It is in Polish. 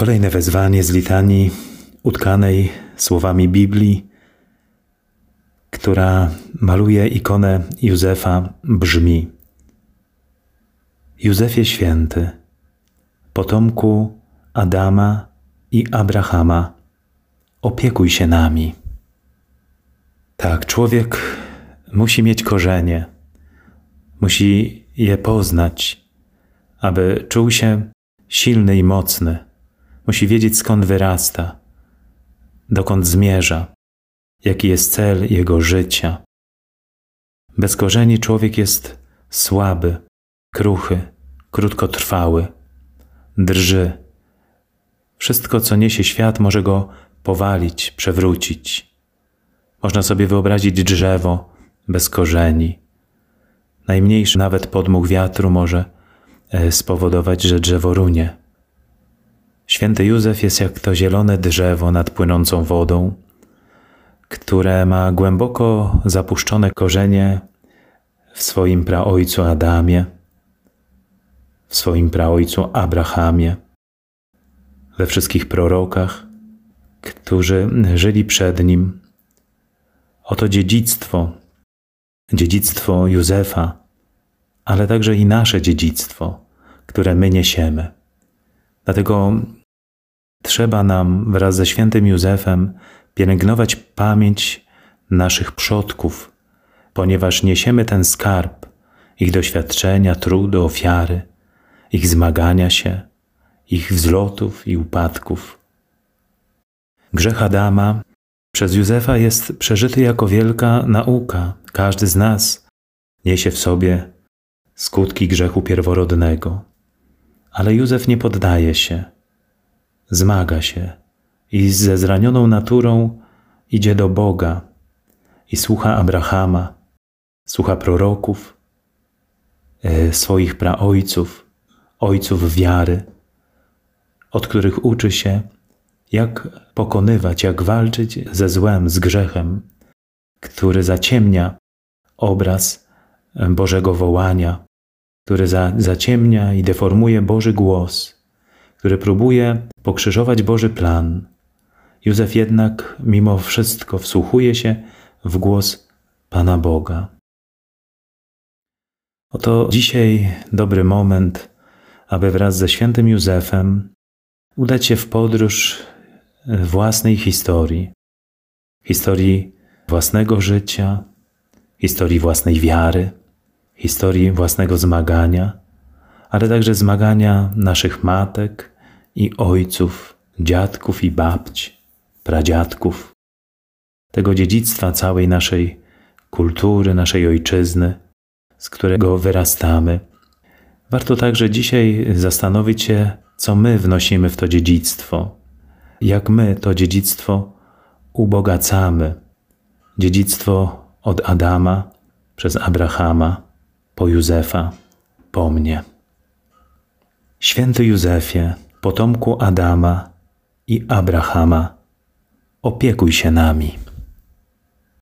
Kolejne wezwanie z litanii utkanej słowami Biblii, która maluje ikonę Józefa, brzmi: Józefie święty, potomku Adama i Abrahama, opiekuj się nami. Tak, człowiek musi mieć korzenie, musi je poznać, aby czuł się silny i mocny. Musi wiedzieć skąd wyrasta, dokąd zmierza, jaki jest cel jego życia. Bez korzeni człowiek jest słaby, kruchy, krótkotrwały, drży. Wszystko, co niesie świat, może go powalić, przewrócić. Można sobie wyobrazić drzewo bez korzeni. Najmniejszy nawet podmuch wiatru może e, spowodować, że drzewo runie. Święty Józef jest jak to zielone drzewo nad płynącą wodą, które ma głęboko zapuszczone korzenie w swoim praojcu Adamie, w swoim praojcu Abrahamie, we wszystkich prorokach, którzy żyli przed nim. Oto dziedzictwo, dziedzictwo Józefa, ale także i nasze dziedzictwo, które my niesiemy. Dlatego trzeba nam wraz ze świętym Józefem pielęgnować pamięć naszych przodków, ponieważ niesiemy ten skarb ich doświadczenia, trudu, ofiary, ich zmagania się, ich wzlotów i upadków. Grzech Adama przez Józefa jest przeżyty jako wielka nauka. Każdy z nas niesie w sobie skutki grzechu pierworodnego. Ale Józef nie poddaje się, zmaga się i ze zranioną naturą idzie do Boga i słucha Abrahama, słucha proroków, e, swoich praojców, ojców wiary, od których uczy się, jak pokonywać, jak walczyć ze złem, z grzechem, który zaciemnia obraz Bożego wołania, który za, zaciemnia i deformuje Boży głos, który próbuje pokrzyżować Boży plan. Józef jednak mimo wszystko wsłuchuje się w głos Pana Boga. Oto dzisiaj dobry moment, aby wraz ze świętym Józefem udać się w podróż własnej historii, historii własnego życia, historii własnej wiary, historii własnego zmagania, ale także zmagania naszych matek i ojców, dziadków i babci, pradziadków, tego dziedzictwa całej naszej kultury, naszej ojczyzny, z którego wyrastamy. Warto także dzisiaj zastanowić się, co my wnosimy w to dziedzictwo, jak my to dziedzictwo ubogacamy. Dziedzictwo od Adama przez Abrahama po Józefa, po mnie. Święty Józefie, potomku Adama i Abrahama, opiekuj się nami.